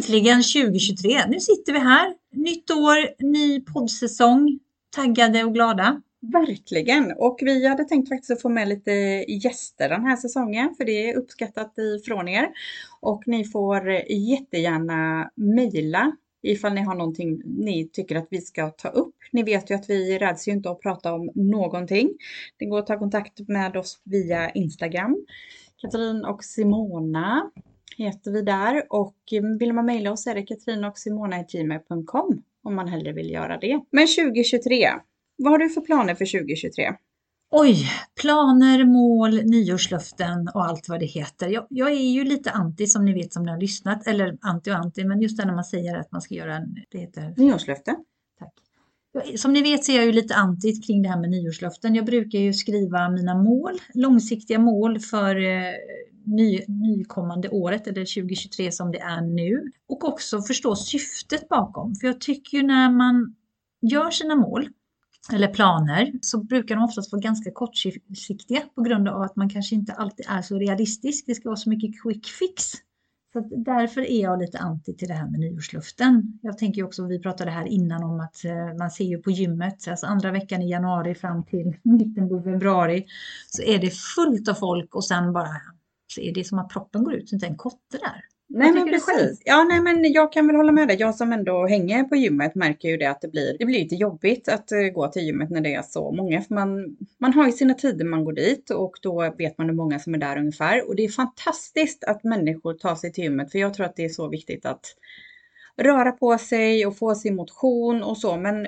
Äntligen 2023. Nu sitter vi här. Nytt år, ny poddsäsong. Taggade och glada. Verkligen! Och vi hade tänkt faktiskt att få med lite gäster den här säsongen för det är uppskattat ifrån er. Och ni får jättegärna mejla ifall ni har någonting ni tycker att vi ska ta upp. Ni vet ju att vi räds ju inte att prata om någonting. Det går att ta kontakt med oss via Instagram. Katrin och Simona heter vi där och vill man mejla oss är det katrinochsimona.gmail.com om man hellre vill göra det. Men 2023, vad har du för planer för 2023? Oj, planer, mål, nyårslöften och allt vad det heter. Jag, jag, är ju lite anti som ni vet som ni har lyssnat, eller anti och anti, men just det när man säger att man ska göra en... Det heter... Nyårslöfte. Tack. Som ni vet så är jag ju lite anti kring det här med nyårslöften. Jag brukar ju skriva mina mål, långsiktiga mål för eh, ny, nykommande året eller 2023 som det är nu. Och också förstå syftet bakom. För jag tycker ju när man gör sina mål eller planer så brukar de oftast vara ganska kortsiktiga på grund av att man kanske inte alltid är så realistisk. Det ska vara så mycket quick fix. Så därför är jag lite anti till det här med nyårsluften. Jag tänker också, vi pratade här innan om att eh, man ser ju på gymmet, alltså andra veckan i januari fram till mitten på februari så är det fullt av folk och sen bara är det som att proppen går ut, så inte en kotte där. Nej men precis. Ja nej men jag kan väl hålla med dig. Jag som ändå hänger på gymmet märker ju det att det blir, det blir lite jobbigt att uh, gå till gymmet när det är så många. För man, man har ju sina tider man går dit och då vet man hur många som är där ungefär. Och det är fantastiskt att människor tar sig till gymmet för jag tror att det är så viktigt att röra på sig och få sin motion och så. Men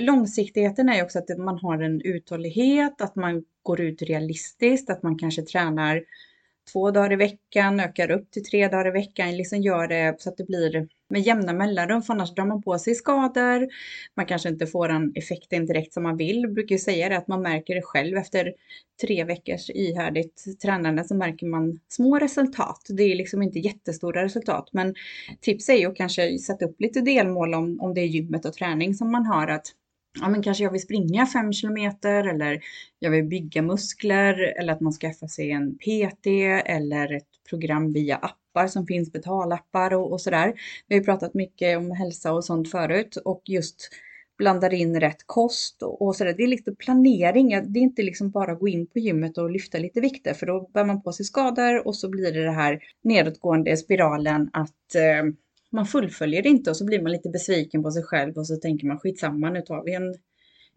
långsiktigheten är ju också att man har en uthållighet, att man går ut realistiskt, att man kanske tränar två dagar i veckan, ökar upp till tre dagar i veckan, liksom gör det så att det blir med jämna mellanrum, för annars drar man på sig skador. Man kanske inte får den effekten direkt som man vill. Jag brukar ju säga det att man märker det själv efter tre veckors ihärdigt tränande så märker man små resultat. Det är liksom inte jättestora resultat, men tips är ju att kanske sätta upp lite delmål om, om det är gymmet och träning som man har att ja, men kanske jag vill springa fem kilometer eller jag vill bygga muskler eller att man skaffar sig en PT eller ett program via appar som finns, betalappar och, och sådär. Vi har pratat mycket om hälsa och sånt förut och just blandar in rätt kost och, och sådär. Det är lite planering. Det är inte liksom bara gå in på gymmet och lyfta lite vikter för då bär man på sig skador och så blir det det här nedåtgående spiralen att eh, man fullföljer det inte och så blir man lite besviken på sig själv och så tänker man skitsamma nu tar vi en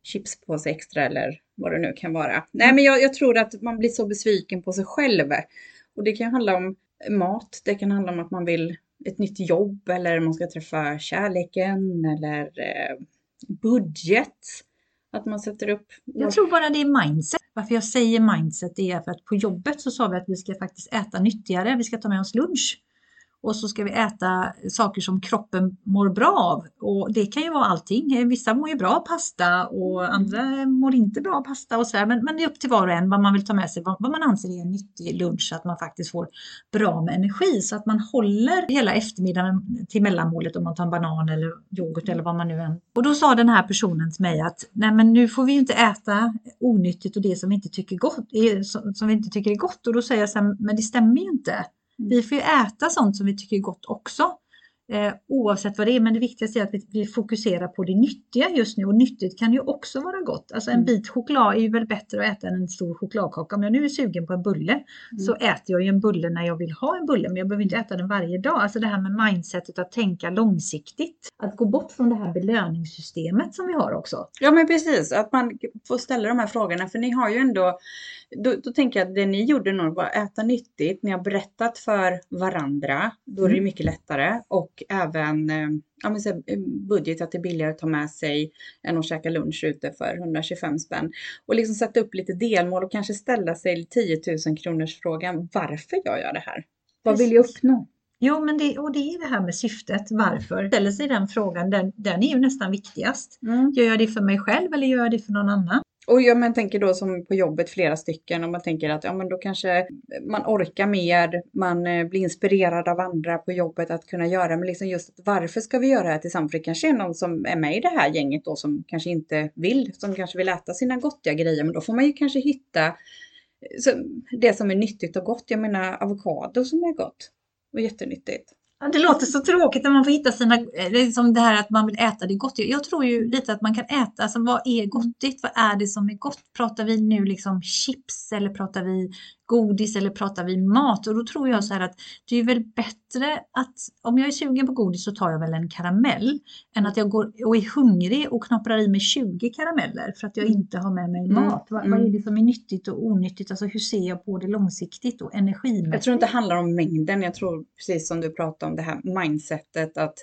chipspåse extra eller vad det nu kan vara. Nej men jag, jag, tror att man blir så besviken på sig själv. Och det kan handla om mat, det kan handla om att man vill ett nytt jobb eller man ska träffa kärleken eller eh, budget. Att man sätter upp... Jag tror bara det är mindset. Varför jag säger mindset är för att på jobbet så sa vi att vi ska faktiskt äta nyttigare. Vi ska ta med oss lunch och så ska vi äta saker som kroppen mår bra av. Och det kan ju vara allting. Vissa mår ju bra av pasta och andra mår inte bra av pasta och så här. Men, men det är upp till var och en vad man vill ta med sig, vad, vad man anser är en nyttig lunch så att man faktiskt får bra med energi så att man håller hela eftermiddagen till mellanmålet om man tar en banan eller yoghurt eller vad man nu än. Och då sa den här personen till mig att nej men nu får vi ju inte äta onyttigt och det som vi inte tycker, gott, som vi inte tycker är gott. Och då säger jag så här, men det stämmer ju inte. Vi får ju äta sånt som vi tycker är gott också. Eh, oavsett vad det är, men det viktigaste är att vi, vi, fokuserar på det nyttiga just nu och nyttigt kan ju också vara gott. Alltså en mm. bit choklad är ju väl bättre att äta än en stor chokladkaka. Om jag nu är sugen på en bulle mm. så äter jag ju en bulle när jag vill ha en bulle, men jag behöver inte äta den varje dag. Alltså det här med mindsetet att tänka långsiktigt. Att gå bort från det här belöningssystemet som vi har också. Ja men precis, att man får ställa de här frågorna för ni har ju ändå då, då, tänker jag att det ni gjorde nog var att äta nyttigt. Ni har berättat för varandra. Då är det mm. mycket lättare. Och även eh, ja, men så eh, budget att det är billigare att ta med sig än att käka lunch ute för 125 spänn. Och liksom sätta upp lite delmål och kanske ställa sig 10 000 kronors frågan. Varför gör jag det här? Vad vill jag uppnå? Jo, men det, och det är det här med syftet. Varför? Ställer sig den frågan, den, den är ju nästan viktigast. Mm. Gör jag det för mig själv eller gör jag det för någon annan? Och jag men, tänker då som på jobbet flera stycken och man tänker att ja, men då kanske man orkar mer, man eh, blir inspirerad av andra på jobbet att kunna göra. Men liksom just varför ska vi göra det här tillsammans? För det kanske är någon som är med i det här gänget då som kanske inte vill, som kanske vill äta sina gottiga grejer. Men då får man ju kanske hitta eh, det som är nyttigt och gott. Jag menar avokado som är gott och jättenyttigt. Det låter så tråkigt när man får hitta sina, liksom det här att man vill äta det gott. Jag tror ju lite att man kan äta, alltså vad är gottigt? Vad är det som är gott? Pratar vi nu liksom chips eller pratar vi godis eller pratar vi mat? Och då tror jag så här att det är väl bättre att om jag är sugen på godis så tar jag väl en karamell än att jag går och är hungrig och knopprar i mig 20 karameller för att jag mm. inte har med mig mm. mat. Vad, vad, är det som är nyttigt och onyttigt? Alltså hur ser jag på det långsiktigt och energimässigt? Jag tror inte det handlar om mängden. Jag tror precis som du pratade om det här mindsetet att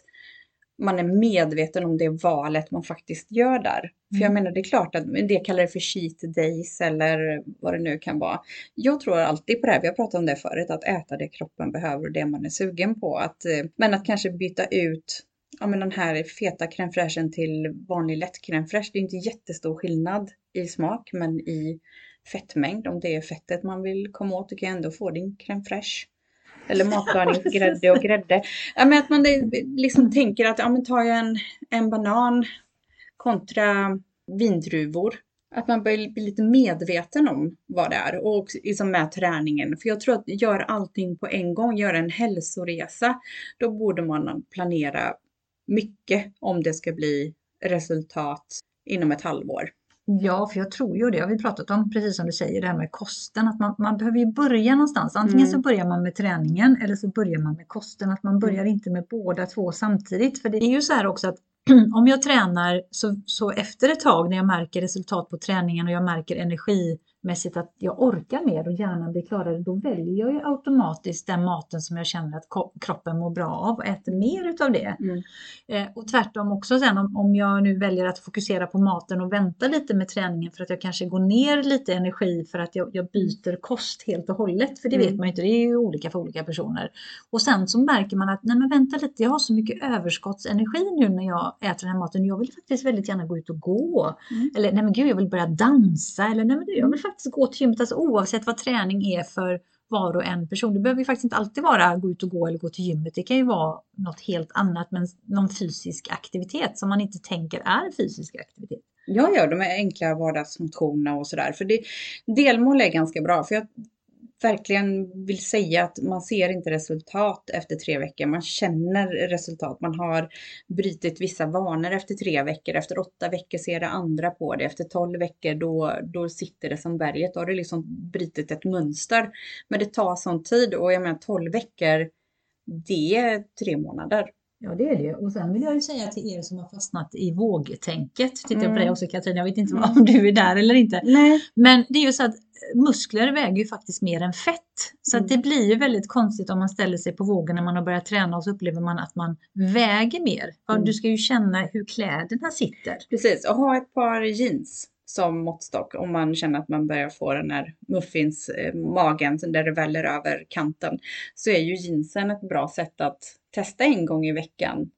man är medveten om det valet man faktiskt gör där. Mm. För jag mm. menar, det är klart att en del kallar det för cheat days eller vad det nu kan vara. Jag tror alltid på det här, vi har pratat om det förut, att äta det kroppen behöver och det man är sugen på. Att, eh, men att kanske byta ut ja, men den här feta crème fraîchen till vanlig lätt crème fraîche. Det är inte jättestor skillnad i smak, men i fettmängd, om det är fettet man vill komma åt, du kan ändå få din crème fraîche eller matlagningsgrädde och grädde. Ja, men att man liksom tänker att ja, men tar jag en, en banan kontra vindruvor. Att man börjar bli lite medveten om vad det är och liksom med träningen. För jag tror att gör allting på en gång, gör en hälsoresa, då borde man planera mycket om det ska bli resultat inom ett halvår. Ja, för jag tror ju det har vi pratat om, precis som du säger, det här med kosten. Att man, man behöver ju börja någonstans. Antingen mm. så börjar man med träningen eller så börjar man med kosten. Att man börjar mm. inte med båda två samtidigt. För det är ju så här också att om jag tränar så, så efter ett tag när jag märker resultat på träningen och jag märker energi mässigt att jag orkar mer och hjärnan blir klarare, då väljer jag ju automatiskt den maten som jag känner att kroppen mår bra av och äter mer utav det. Mm. Eh, och tvärtom också sen om, om jag nu väljer att fokusera på maten och vänta lite med träningen för att jag kanske går ner lite energi för att jag, jag byter kost helt och hållet. För det mm. vet man ju inte, det är ju olika för olika personer. Och sen så märker man att nej men vänta lite, jag har så mycket överskottsenergi nu när jag äter den här maten. Jag vill faktiskt väldigt gärna gå ut och gå. Mm. Eller nej men gud, jag vill börja dansa. Eller nej men jag vill faktiskt gå till gymmet, alltså oavsett vad träning är för var och en person. Det behöver ju faktiskt inte alltid vara gå ut och gå eller gå till gymmet. Det kan ju vara något helt annat, men någon fysisk aktivitet som man inte tänker är fysisk aktivitet. Ja, ja, de är enkla vardagsmotioner och sådär. För det, delmål är ganska bra. För jag verkligen vill säga att man ser inte resultat efter tre veckor. Man känner resultat. Man har brutit vissa vanor efter tre veckor. Efter åtta veckor ser det andra på det. Efter tolv veckor då, då sitter det som berget. Då har det liksom brutit ett mönster. Men det tar sån tid och jag menar tolv veckor, det är tre månader. Ja, det är det. Och sen vill jag ju säga till er som har fastnat i vågtänket, tittar mm. på dig också Katrin, jag vet inte mm. om du är där eller inte. Nej. Men det är ju så att muskler väger ju faktiskt mer än fett. Så mm. att det blir ju väldigt konstigt om man ställer sig på vågen när man har börjat träna och så upplever man att man väger mer. Mm. Du ska ju känna hur kläderna sitter. Precis, och ha ett par jeans som måttstock om man känner att man börjar få den här muffins eh, magen där det väller över kanten. Så är ju jeansen ett bra sätt att testa en gång i veckan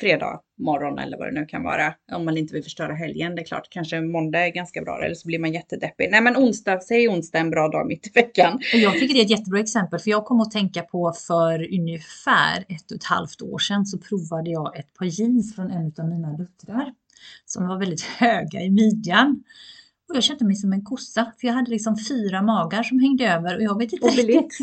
fredag morgon eller vad det nu kan vara. Om man inte vill förstöra helgen. Det är klart, kanske måndag är ganska bra eller så blir man jättedeppig. Nej men onsdag, säg onsdag en bra dag mitt i veckan. Jag tycker det är ett jättebra exempel för jag kom att tänka på för ungefär ett och ett halvt år sedan så provade jag ett par jeans från en av mina döttrar som var väldigt höga i midjan. Och jag kände mig som en kossa, för jag hade liksom fyra magar som hängde över och jag vet inte Obelix?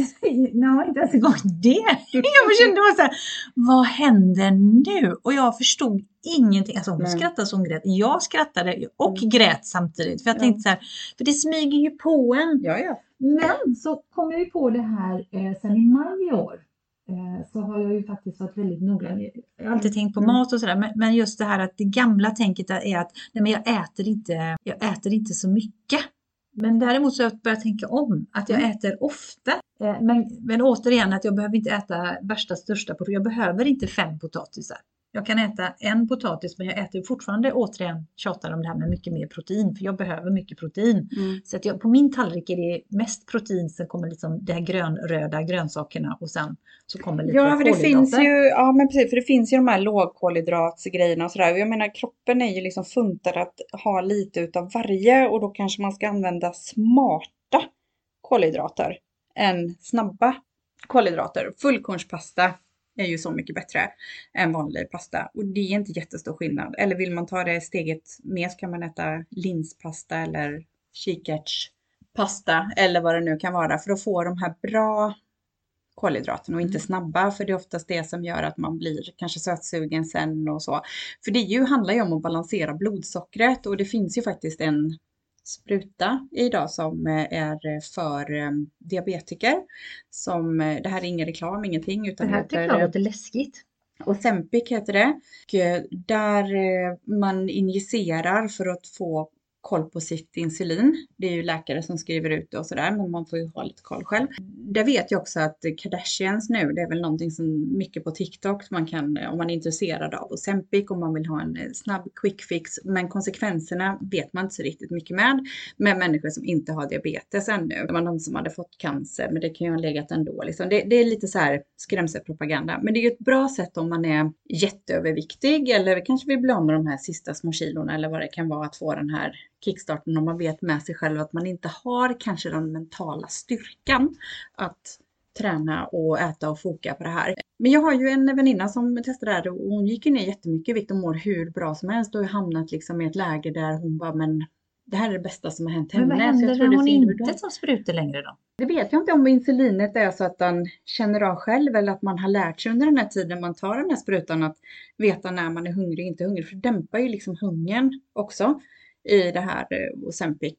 Nej, inte ens en gång det. Jag kände bara så här, vad händer nu? Och jag förstod ingenting. Alltså hon Nej. skrattade hon grät. Jag skrattade och mm. grät samtidigt. För jag ja. tänkte så här, för det smyger ju på en. Ja, ja. Men så kom jag ju på det här eh, sen i maj i år. Eh, så har jag ju faktiskt varit väldigt noggrann. Jag har alltid tänkt på mm. mat och sådär, men, just det här att det gamla tänket är att nej, men jag, äter inte, jag äter inte så mycket. Men däremot så har jag börjat tänka om, att jag mm. äter ofta. Eh, men, men återigen att jag behöver inte äta värsta största portion. Jag behöver inte fem potatisar. Jag kan äta en potatis men jag äter fortfarande återigen tjatar om det här med mycket mer protein för jag behöver mycket protein. Mm. Så att jag, på min tallrik är det mest protein, sen kommer liksom de här grönröda grönsakerna och sen så kommer lite Ja, för det finns ju, ja men precis, för det finns ju de här lågkolhydratsgrejerna och sådär. Jag menar kroppen är ju liksom funtad att ha lite utav varje och då kanske man ska använda smarta kolhydrater än snabba kolhydrater. Fullkornspasta är ju så mycket bättre än vanlig pasta. Och det är inte jättestor skillnad. Eller vill man ta det steget mer så kan man äta linspasta eller kikärtspasta eller vad det nu kan vara för att få de här bra kolhydraterna och inte Mm. snabba för det är oftast det som gör att man blir kanske sötsugen sen och så. För det ju, handlar ju om att balansera blodsockret och det finns ju faktiskt en spruta idag som eh, är för eh, diabetiker. Som, eh, det här är ingen reklam, ingenting Det utan här tycker jag låter läskigt. Ozempic heter det. Eh, där eh, man injicerar för att få koll på sitt insulin. Det är ju läkare som skriver ut det och sådär, men man får ju ha lite koll själv. Där vet jag också att Kardashians nu, det är väl någonting som mycket på TikTok, man kan, om man är intresserad av Ozempic, om man vill ha en eh, snabb quick fix, men konsekvenserna vet man inte så riktigt mycket med, med människor som inte har diabetes ännu. Det var någon som hade fått cancer, men det kan ju ha legat ändå. Liksom. Det, det är lite så här skrämselpropaganda, men det är ju ett bra sätt om man är jätteöverviktig eller kanske vill bli av med de här sista små kilorna eller vad det kan vara att få den här kickstarten om man vet med sig själv att man inte har kanske den mentala styrkan att träna och äta och foka på det här. Men jag har ju en väninna som testade det här och hon gick ju ner jättemycket i vikt och mår hur bra som helst och har hamnat liksom i ett läge där hon bara men det här är det bästa som har hänt henne. Men vad Så jag händer när är hon inte tar sprutor längre då? Det vet jag inte om insulinet är så att den känner av själv eller att man har lärt sig under den här tiden man tar den här sprutan att veta när man är hungrig och inte hungrig. För det dämpar ju liksom hungern också i det här eh, Ozempic,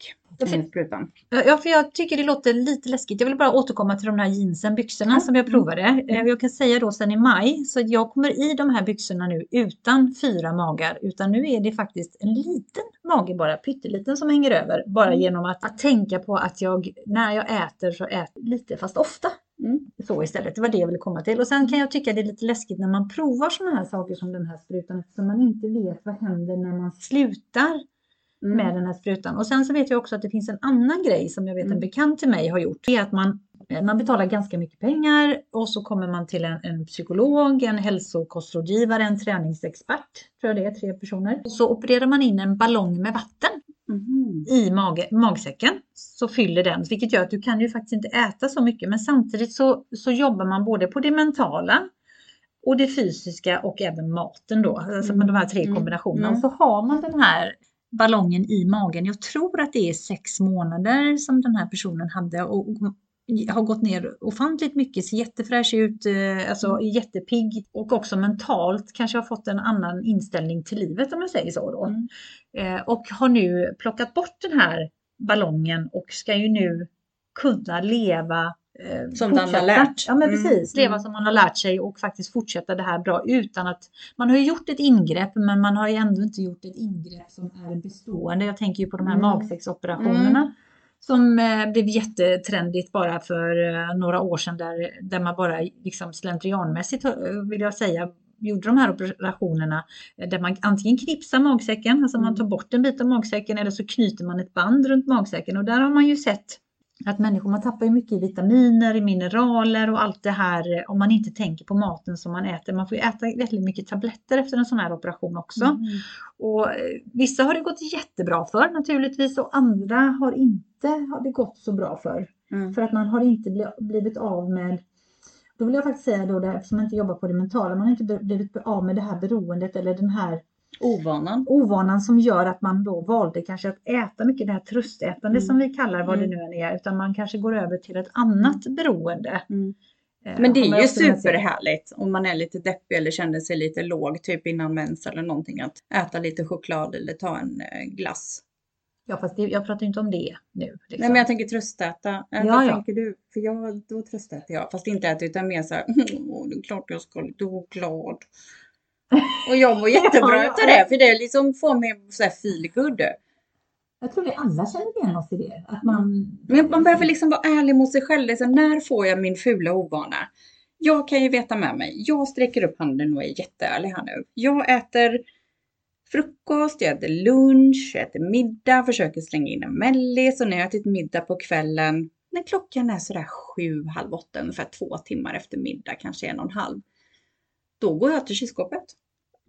sprutan. Ja, för jag tycker det låter lite läskigt. Jag vill bara återkomma till de här jeansen, byxorna Ja. som jag Mm. provade. Eh, Jag kan säga då sen i maj, så jag kommer i de här byxorna nu utan fyra magar, utan nu är det faktiskt en liten mage bara, pytteliten som hänger över, bara Mm. genom att, att tänka på att jag, när jag äter så äter lite fast ofta. Mm. Så istället, det var det jag ville komma till. Och sen kan jag tycka det är lite läskigt när man provar sådana här saker som den här sprutan, eftersom man inte vet vad händer när man slutar Mm. med den här sprutan. Och sen så vet jag också att det finns en annan grej som jag vet en Mm. bekant till mig har gjort. Det är att man, eh, man betalar ganska mycket pengar och så kommer man till en, en psykolog, en hälsokostrådgivare, en träningsexpert, tror jag det är, tre personer. Så opererar man in en ballong med vatten Mhm. i mage, magsäcken så fyller den, vilket gör att du kan ju faktiskt inte äta så mycket. Men samtidigt så, så jobbar man både på det mentala och det fysiska och även maten då, alltså med de här tre Mm. kombinationerna. Mm. Och så har man den här ballongen i magen. Jag tror att det är sex månader som den här personen hade och har gått ner ofantligt mycket, ser jättefräsch ut, eh, alltså Mm. jättepigg och också mentalt kanske har fått en annan inställning till livet om jag säger så då. Mm. Eh, och har nu plockat bort den här ballongen och ska ju nu kunna leva eh, Som den har lärt. Ja men Mm, precis, leva mm. som man har lärt sig och faktiskt fortsätta det här bra utan att man har ju gjort ett ingrepp men man har ju ändå inte gjort ett ingrepp som är bestående. Jag tänker ju på de här Mm. magsäcksoperationerna som eh, blev jättetrendigt bara för eh, några år sedan där, där man bara liksom slentrianmässigt vill jag säga gjorde de här operationerna där man antingen knipsar magsäcken, alltså man Mm. tar bort en bit av magsäcken eller så knyter man ett band runt magsäcken och där har man ju sett att människor man tappar ju mycket i vitaminer, i mineraler och allt det här eh, om man inte tänker på maten som man äter. Man får ju äta väldigt mycket tabletter efter en sån här operation också. Mm. Och eh, vissa har det gått jättebra för naturligtvis och andra har inte har det gått så bra för. Mm. För att man har inte bli- blivit av med då vill jag faktiskt säga då, det, eftersom man inte jobbar på det mentala, man har inte blivit av med det här beroendet eller den här Ovanan. ovanan som gör att man då valde kanske att äta mycket det här tröstätande Mm. som vi kallar vad Mm. det nu än är, utan man kanske går över till ett annat beroende. Mm. Eh, Men det är ju superhärligt om man är lite deppig eller känner sig lite låg typ innan mens eller någonting att äta lite choklad eller ta en eh, glass. Ja, fast det, jag pratar inte om det nu. Liksom. Nej men jag tänker tröstäta. Äh, Ja, Vad ja. tänker du? För jag, då tröstäter jag. Fast inte äta utan mer så här, åh det är klart jag ska lite choklad. Och jag mår jättebra utav det för det liksom får mig så här feel good. Jag tror vi alla känner igen oss i det. Att man, Men man behöver liksom vara ärlig mot sig själv. Här, när får jag min fula ovana? Jag kan ju veta med mig. Jag sträcker upp handen och är jätteärlig här nu. Jag äter frukost, jag äter lunch, jag äter middag, försöker slänga in en mellis och när jag ätit middag på kvällen, när klockan är sådär sju, halv åtta, ungefär två timmar efter middag, kanske en och en halv, då går jag till kylskåpet.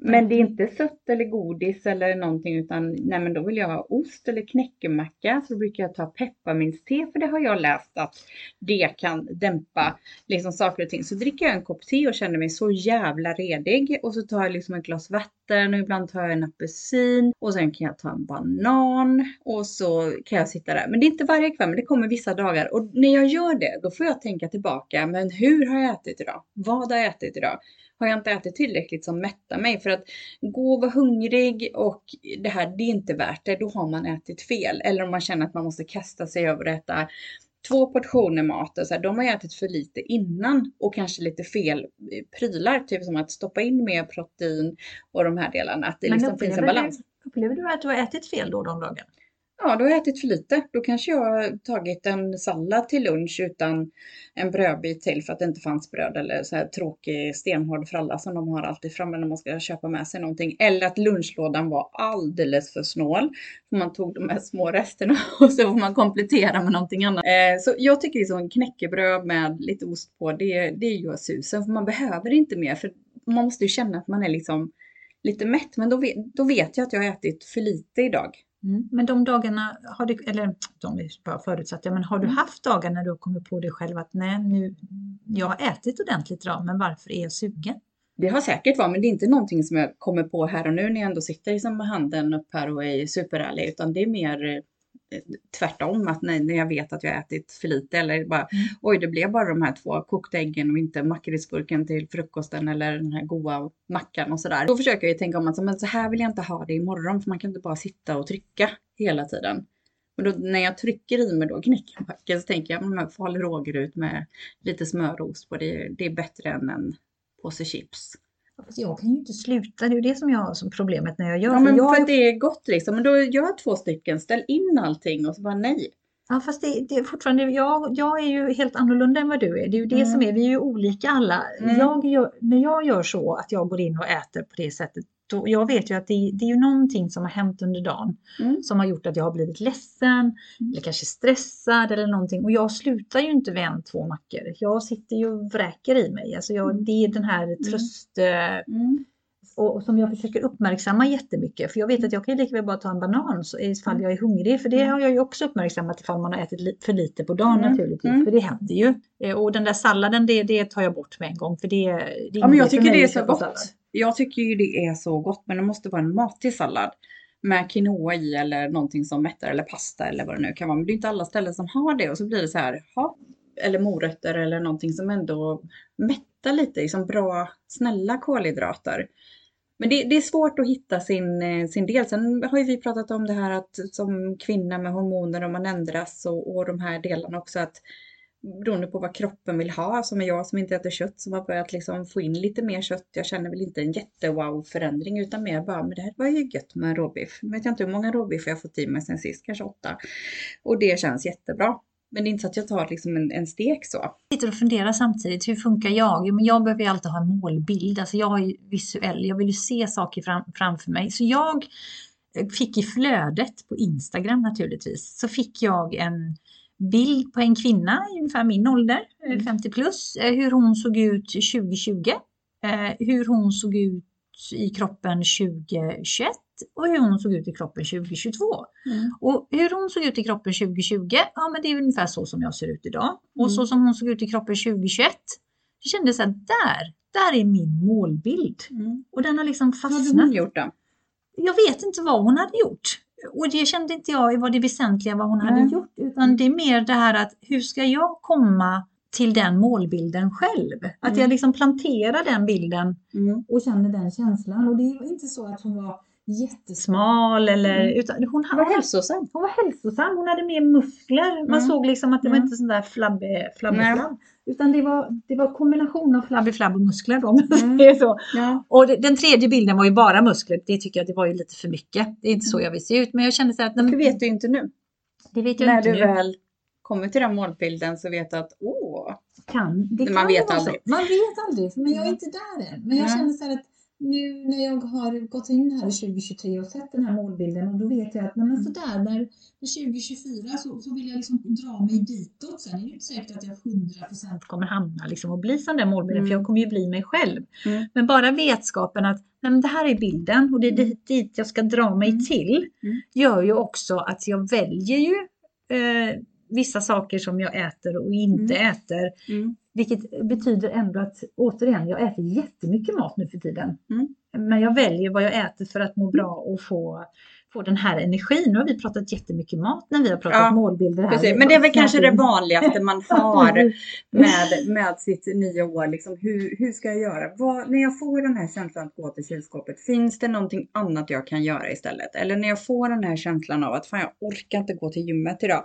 Men det är inte sött eller godis eller någonting utan nej men då vill jag ha ost eller knäckemacka. Så brukar jag ta pepparmintste för det har jag läst att det kan dämpa liksom saker och ting. Så dricker jag en kopp te och känner mig så jävla redig och så tar jag liksom ett glas vatten och ibland tar jag en apelsin och sen kan jag ta en banan och så kan jag sitta där. Men det är inte varje kväll men det kommer vissa dagar och när jag gör det då får jag tänka tillbaka. Men hur har jag ätit idag? Vad har jag ätit idag? Har jag inte ätit tillräckligt som mättar mig. För att gå och vara hungrig och det här, det är inte värt det. Då har man ätit fel. Eller om man känner att man måste kasta sig över att äta två portioner mat. Och så här, de har ätit för lite innan och kanske lite fel prylar. Typ som att stoppa in mer protein och de här delarna. Att det Men liksom finns en balans. Upplever du att du har ätit fel då de dagarna? Ja, då har jag ätit för lite. Då kanske jag har tagit en sallad till lunch utan en brödbit till för att det inte fanns bröd eller så här tråkig stenhård fralla som de har alltid framme när man ska köpa med sig någonting. Eller att lunchlådan var alldeles för snål. För man tog de här små resterna och så får man komplettera med någonting annat. Eh, så jag tycker liksom knäckebröd med lite ost på, det, det gör susen. För man behöver inte mer. För man måste ju känna att man är liksom lite mätt. Men då vet, då vet jag att jag har ätit för lite idag. Mm. Men de dagarna, har du, eller de är bara förutsatta, men har du Mm. haft dagar när du har kommit på dig själv att nej, nu, jag har ätit ordentligt idag, men varför är jag sugen? Det har säkert varit, men det är inte någonting som jag kommer på här och nu när jag ändå sitter liksom med handen upp här och är superärlig, utan det är mer eh, tvärtom, att när, jag vet att jag ätit för lite eller bara oj, det blev bara de här två kokta äggen och inte makrilsburken till frukosten eller den här goda mackan och sådär. Då försöker jag ju tänka om att så- men så här vill jag inte ha det imorgon, för man kan inte bara sitta och trycka hela tiden. Men då, när jag trycker i mig då knäckemacken så tänker jag, men falu rågryt med lite smör och ost på, det, det är bättre än en påse chips. Fast jag kan ju inte sluta, det är ju det som jag har som problemet när jag gör. Ja, för men jag, för att det är gott liksom. Men då gör två stycken, ställ in allting och så bara nej. ja, fast det, det är fortfarande, jag, jag är ju helt annorlunda än vad du är. Det är ju det Mm. som är, vi är ju olika alla. Mm. Jag gör, när jag gör så att jag går in och äter på det sättet, då, jag vet ju att det, det är ju någonting som har hänt under dagen Mm. som har gjort att jag har blivit ledsen eller kanske stressad eller någonting. Och jag slutar ju inte vid en, två mackor. Jag sitter ju och vräker i mig. Alltså jag, det är den här tröst... eh, Mm. Och, som jag försöker uppmärksamma jättemycket. För jag vet att jag kan lika väl bara ta en banan ifall jag är hungrig. För det har jag ju också uppmärksammat ifall man har ätit för lite på dagen Mm. naturligtvis. Mm. För det händer ju. Eh, Och den där salladen det, det tar jag bort med en gång. För det, det Ja, men jag tycker det är så gott. sallad. Jag tycker ju det är så gott, men det måste vara en matig sallad med quinoa i eller någonting som mättar eller pasta eller vad det nu kan vara. Men det är inte alla ställen som har det och så blir det så här, ha, eller morötter eller någonting som ändå mättar lite, liksom bra, snälla kolhydrater. Men det, det är svårt att hitta sin, eh, sin del. Sen har ju vi pratat om det här att som kvinna med hormoner och man ändras och, och de här delarna också att beroende på vad kroppen vill ha, som är jag som inte äter kött som har börjat liksom få in lite mer kött. Jag känner väl inte en jättewow förändring utan mer bara, men det här var ju gött med råbiff. Nu vet jag inte hur många råbiff jag har fått i mig sen sist, kanske åtta. Och det känns jättebra. Men det är inte så att jag tar liksom en, en stek så. Jag sitter och funderar samtidigt, hur funkar jag? Jo, men jag behöver ju alltid ha en målbild, alltså jag är visuell, jag vill ju se saker fram, framför mig. Så jag eh, fick i flödet på Instagram naturligtvis, så fick jag en bild på en kvinna i ungefär min ålder, eh, Mm. 50 plus, eh, hur hon såg ut 2020, eh, hur hon såg ut i kroppen 2021 och hur hon såg ut i kroppen 2022. Och hur hon såg ut i kroppen 2020, ja men det är ungefär så som jag ser ut idag. Och Mm. så som hon såg ut i kroppen 2021, det kändes här, där, där är min målbild. Mm. Och den har liksom Vad hade fastnat. hon gjort då? Jag vet inte vad hon hade gjort. Och det kände inte jag var det väsentliga vad hon hade Nej. gjort. Utan det är mer det här att hur ska jag komma till den målbilden själv? Att Mm. jag liksom planterar den bilden Mm. och känner den känslan. Och det var inte så att hon var jättesmal eller Mm. utan hon, hade, hälsosam. hon var hälsosam, hon hade mer muskler. Man Mm. såg liksom att det var Mm. inte sån där flabbig Nej. flabb. Utan det var, det var kombination av flabbig flabb och muskler då. Mm. så. Ja. Och det, den tredje bilden var ju bara muskler. Det tycker jag det var ju lite för mycket. Det är inte så jag vill se ut. Men jag kände så att nej, Det men vet du inte nu. det vet jag När inte du nu. väl kommer till den målbilden så vet du att åh, Kan, det Man kan vet aldrig. Man vet aldrig. Men jag är Mm. inte där än. Men jag känner så att nu när jag har gått in här i 2023 och sett den här målbilden och då vet jag att men Mm. sådär när, när 2024 så, så vill jag liksom dra mig ditåt. Sen är det inte säkert att jag 100% kommer hamna liksom och bli sån där målbilden för Mm. jag kommer ju bli mig själv. Mm. Men bara vetskapen att nej, men det här är bilden och det är Mm. dit, dit jag ska dra mig Mm. till Mm. gör ju också att jag väljer ju eh, vissa saker som jag äter och inte äter. Mm. Vilket betyder ändå att återigen, jag äter jättemycket mat nu för tiden. Mm. Men jag väljer vad jag äter för att må bra och få, få den här energin. Nu har vi pratat jättemycket mat när vi har pratat Ja, målbilder här. Precis. Men det är väl kanske det vanligaste man har med, med sitt nya år. Liksom, hur, hur ska jag göra? Vad, när jag får den här känslan att gå till kylskåpet, finns det någonting annat jag kan göra istället? Eller när jag får den här känslan av att fan jag orkar inte gå till gymmet idag.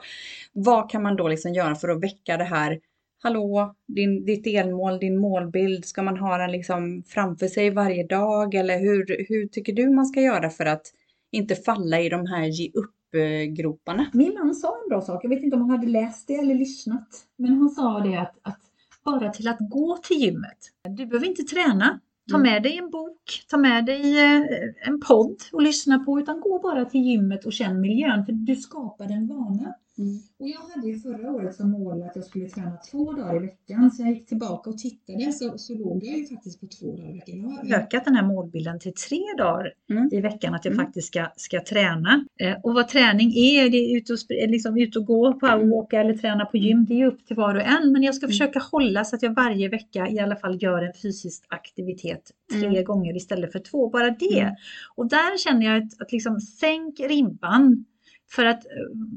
Vad kan man då liksom göra för att väcka det här? Hallå, din, ditt delmål, din målbild, ska man ha den liksom framför sig varje dag? Eller hur, hur tycker du man ska göra för att inte falla i de här ge upp-groparna? Min man sa en bra sak, jag vet inte om han hade läst det eller lyssnat. Men han sa det att, att bara till att gå till gymmet. Du behöver inte träna. Ta Mm. med dig en bok, ta med dig eh, en podd och lyssna på utan gå bara till gymmet och känn miljön för du skapar en vana. Mm. Och jag hade ju förra året som mål att jag skulle träna två dagar i veckan så jag gick tillbaka och tittade så, så låg jag ju faktiskt på två dagar i veckan. Jag har ökat den här målbilden till tre dagar Mm. i veckan att jag Mm. faktiskt ska, ska träna. Eh, och vad träning är, det är ut och, liksom ut och gå, powerwalka eller träna på gym, det är upp till var och en. Men jag ska Mm. försöka hålla så att jag varje vecka i alla fall gör en fysisk aktivitet tre Mm. gånger istället för två, bara det. Mm. Och där känner jag att, att liksom sänk ribban. För, att,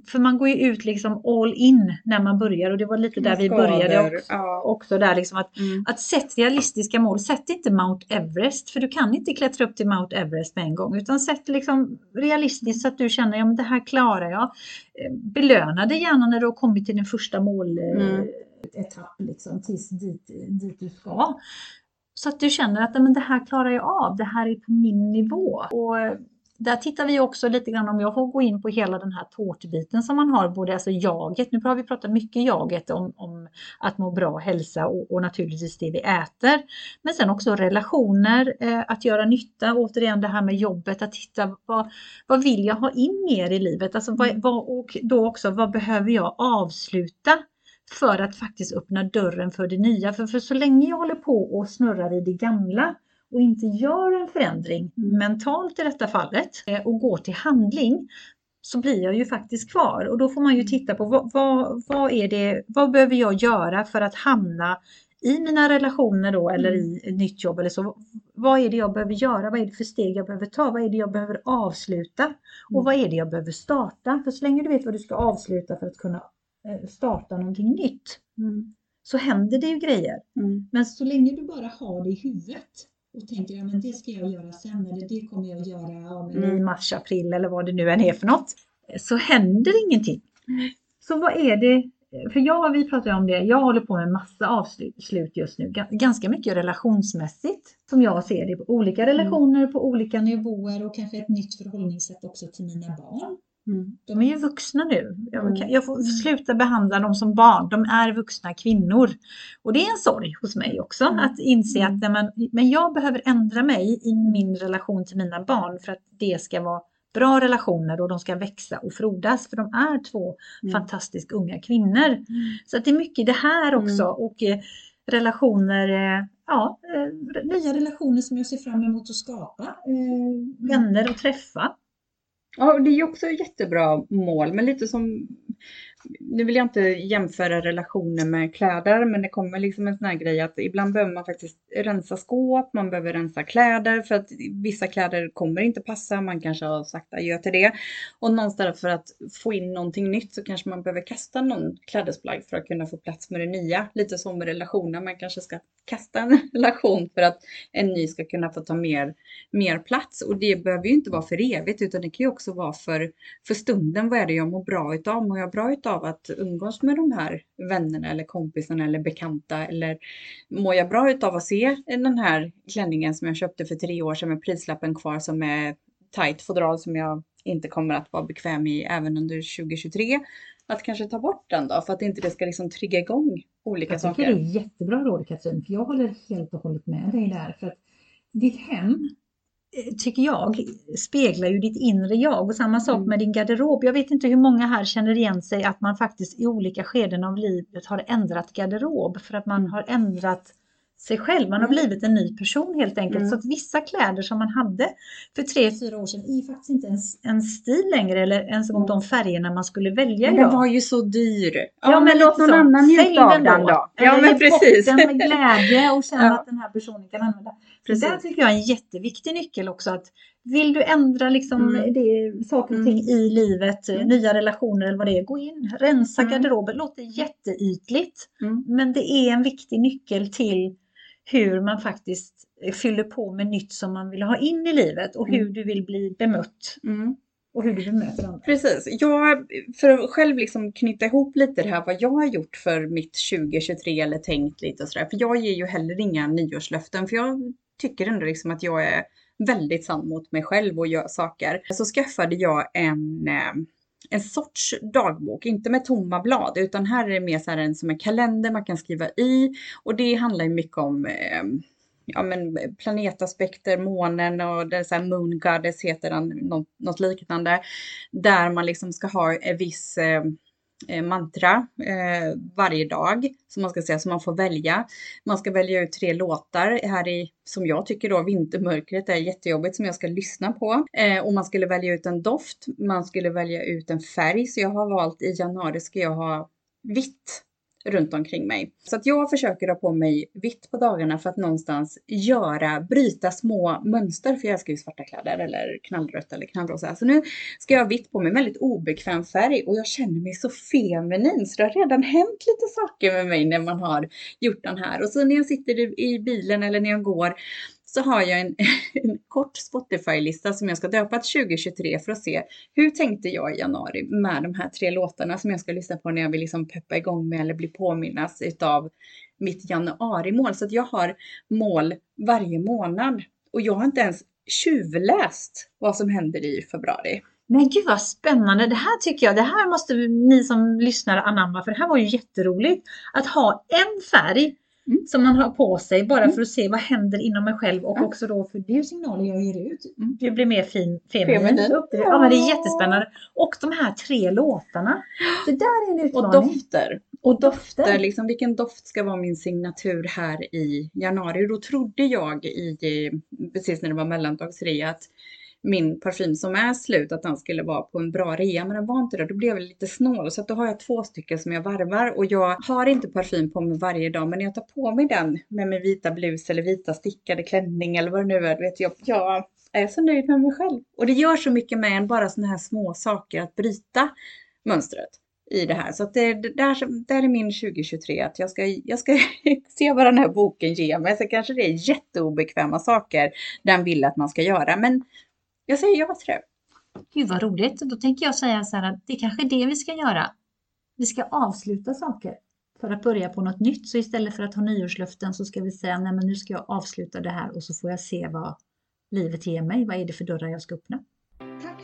för man går ju ut liksom all in när man börjar och det var lite där vi började också. Ja. också där liksom att, Mm. att sätt realistiska mål. Sätt inte Mount Everest för du kan inte klättra upp till Mount Everest med en gång utan sätt liksom realistiskt så att du känner ja men det här klarar jag. Eh, Belöna dig gärna när du har kommit till din första måletapp Mm. etapp liksom tills dit, dit du ska. Så att du känner att "Ja, men det här klarar jag av, det här är på min nivå. Och eh, där tittar vi också lite grann om jag får gå in på hela den här tårtbiten som man har, både alltså jaget, nu har vi pratat mycket jaget om, om att må bra, hälsa och, och naturligtvis det vi äter. Men sen också relationer, eh, att göra nytta, återigen det här med jobbet, att titta vad, vad vill jag ha in mer i livet? Alltså vad, vad, och då också vad behöver jag avsluta för att faktiskt öppna dörren för det nya. För, för så länge jag håller på och snurrar i det gamla och inte gör en förändring Mm. mentalt i detta fallet eh, och går till handling så blir jag ju faktiskt kvar och då får man ju titta på vad, vad, vad är det, vad behöver jag göra för att hamna i mina relationer då eller i ett nytt jobb eller så. Vad är det jag behöver göra? Vad är det för steg jag behöver ta? Vad är det jag behöver avsluta? Och Mm. vad är det jag behöver starta? För så länge du vet vad du ska avsluta för att kunna eh, starta någonting nytt Mm. så händer det ju grejer. Mm. Men så länge du bara har det i huvudet och tänker ja, men det ska jag göra sen eller det kommer jag göra ja, men i Mm. mars, april eller vad det nu än är för något. Så händer ingenting. Så vad är det? För jag, vi pratar om det, jag håller på med massa avslut just nu. Ga- Ganska mycket relationsmässigt som jag ser det. På olika relationer på olika nivåer och kanske ett nytt förhållningssätt också till mina barn. Mm. De är ju vuxna nu. Jag, Mm. jag får sluta behandla dem som barn. De är vuxna kvinnor. Och det är en sorg hos mig också Mm. att inse Mm. att nej, men, men jag behöver ändra mig i min relation till mina barn för att det ska vara bra relationer och de ska växa och frodas. För de är två Mm. fantastiskt unga kvinnor. Så att det är mycket det här också. Mm. Och eh, relationer, eh, ja, eh, nya relationer som jag ser fram emot att skapa. Vänner att träffa. Ja, och det är ju också ett jättebra mål, men lite som nu vill jag inte jämföra relationer med kläder, men det kommer liksom en sån här grej att ibland behöver man faktiskt rensa skåp, man behöver rensa kläder för att vissa kläder kommer inte passa, man kanske har sagt adjö till det. Och någonstans för att få in någonting nytt så kanske man behöver kasta någon klädesplagg för att kunna få plats med det nya. Lite som med relationer, man kanske ska kasta en relation för att en ny ska kunna få ta mer, mer plats. Och det behöver ju inte vara för evigt utan det kan ju också vara för, för stunden. Vad är det jag mår bra utav? Mår jag bra utav att umgås med de här vännerna eller kompisarna eller bekanta? Eller mår jag bra utav att se den här klänningen som jag köpte för tre år sedan med prislappen kvar som är tight fodral som jag inte kommer att vara bekväm i även under 2023. Att kanske ta bort den då för att inte det ska liksom trigga igång olika Jag tycker saker. det är jättebra råd Katrin, för jag håller helt och hållet med dig där. För att ditt hem tycker jag speglar ju ditt inre jag och samma sak Mm. med din garderob. Jag vet inte hur många här känner igen sig att man faktiskt i olika skeden av livet har ändrat garderob för att man Mm. har ändrat sig själv. Man har Mm. blivit en ny person helt enkelt. Mm. Så att vissa kläder som man hade för tre, fyra år sedan är faktiskt inte ens en stil längre eller ens en gång de färgerna man skulle välja Men den var ju så dyr. Ja, Ja, men låt någon också, annan njuta av den då. Eller Ja, men precis. den med glädje och känna Ja. att den här personen kan använda. Precis. där tycker jag är en jätteviktig nyckel också. Att vill du ändra liksom Mm. det, saker och Mm. ting i livet, Mm. nya relationer eller vad det är, gå in, rensa Mm. garderoben. Låter jätteytligt, Mm. men det är en viktig nyckel till hur man faktiskt fyller på med nytt som man vill ha in i livet och hur Mm. du vill bli bemött Mm. och hur du bemöter andra. Precis. Jag, för att själv liksom knyta ihop lite det här vad jag har gjort för mitt 2023 eller tänkt lite och sådär. För jag ger ju heller inga nyårslöften för jag tycker ändå liksom att jag är väldigt sann mot mig själv och gör saker. Så skaffade jag en, eh, en sorts dagbok, inte med tomma blad utan här är det mer så här en som en kalender man kan skriva i och det handlar ju mycket om eh, ja, men planetaspekter, månen och det är så här Moon Goddess heter den, något, något liknande. Där man liksom ska ha en viss eh, eh, Eh, mantra eh, varje dag som man ska säga, som man får välja. Man ska välja ut tre låtar här i, som jag tycker då, vintermörkret är jättejobbigt som jag ska lyssna på. Eh, och man skulle välja ut en doft, man skulle välja ut en färg. Så jag har valt i januari ska jag ha vitt runt omkring mig. Så att jag försöker ha på mig vitt på dagarna för att någonstans göra, bryta små mönster. För jag älskar ju svarta kläder eller knallrött eller knallrosa. Så nu ska jag ha vitt på mig, väldigt obekväm färg och jag känner mig så feminin. Så det har redan hänt lite saker med mig när man har gjort den här. Och så när jag sitter i bilen eller när jag går så har jag en, en kort Spotify-lista som jag ska döpa till 2023 för att se hur tänkte jag i januari med de här tre låtarna som jag ska lyssna på när jag vill liksom peppa igång med eller bli påminnas utav mitt januarimål. Så att jag har mål varje månad och jag har inte ens tjuvläst vad som händer i februari. Men gud vad spännande! Det här tycker jag, det här måste ni som lyssnar anamma för det här var ju jätteroligt. Att ha en färg Mm. som man har på sig bara Mm. för att se vad händer inom mig själv och Ja. också då för det är ju signaler jag ger ut. Mm. Du blir mer fin, feminin. Ja men det är jättespännande. Och de här tre låtarna. Det där är en Och utmaning. dofter. Och dofter. Där liksom, vilken doft ska vara min signatur här i januari? Då trodde jag i, precis när det var mellandagsrea att min parfym som är slut, att den skulle vara på en bra rea, men den var inte det. Då blev jag lite snål, så att då har jag två stycken som jag varvar och jag har inte parfym på mig varje dag, men när jag tar på mig den med min vita blus eller vita stickade klänning eller vad det nu är, du vet jag, jag är så nöjd med mig själv. Och det gör så mycket med en, bara sådana här små saker, att bryta mönstret i det här. Så att det, det där, där är min 2023 att jag ska, jag ska se vad den här boken ger mig. Så kanske det är jätteobekväma saker den vill att man ska göra. Men jag säger ja till det. Gud vad roligt. Då tänker jag säga så här att det är kanske det vi ska göra. Vi ska avsluta saker för att börja på något nytt. Så istället för att ha nyårslöften så ska vi säga nej men nu ska jag avsluta det här och så får jag se vad livet ger mig. Vad är det för dörrar jag ska öppna?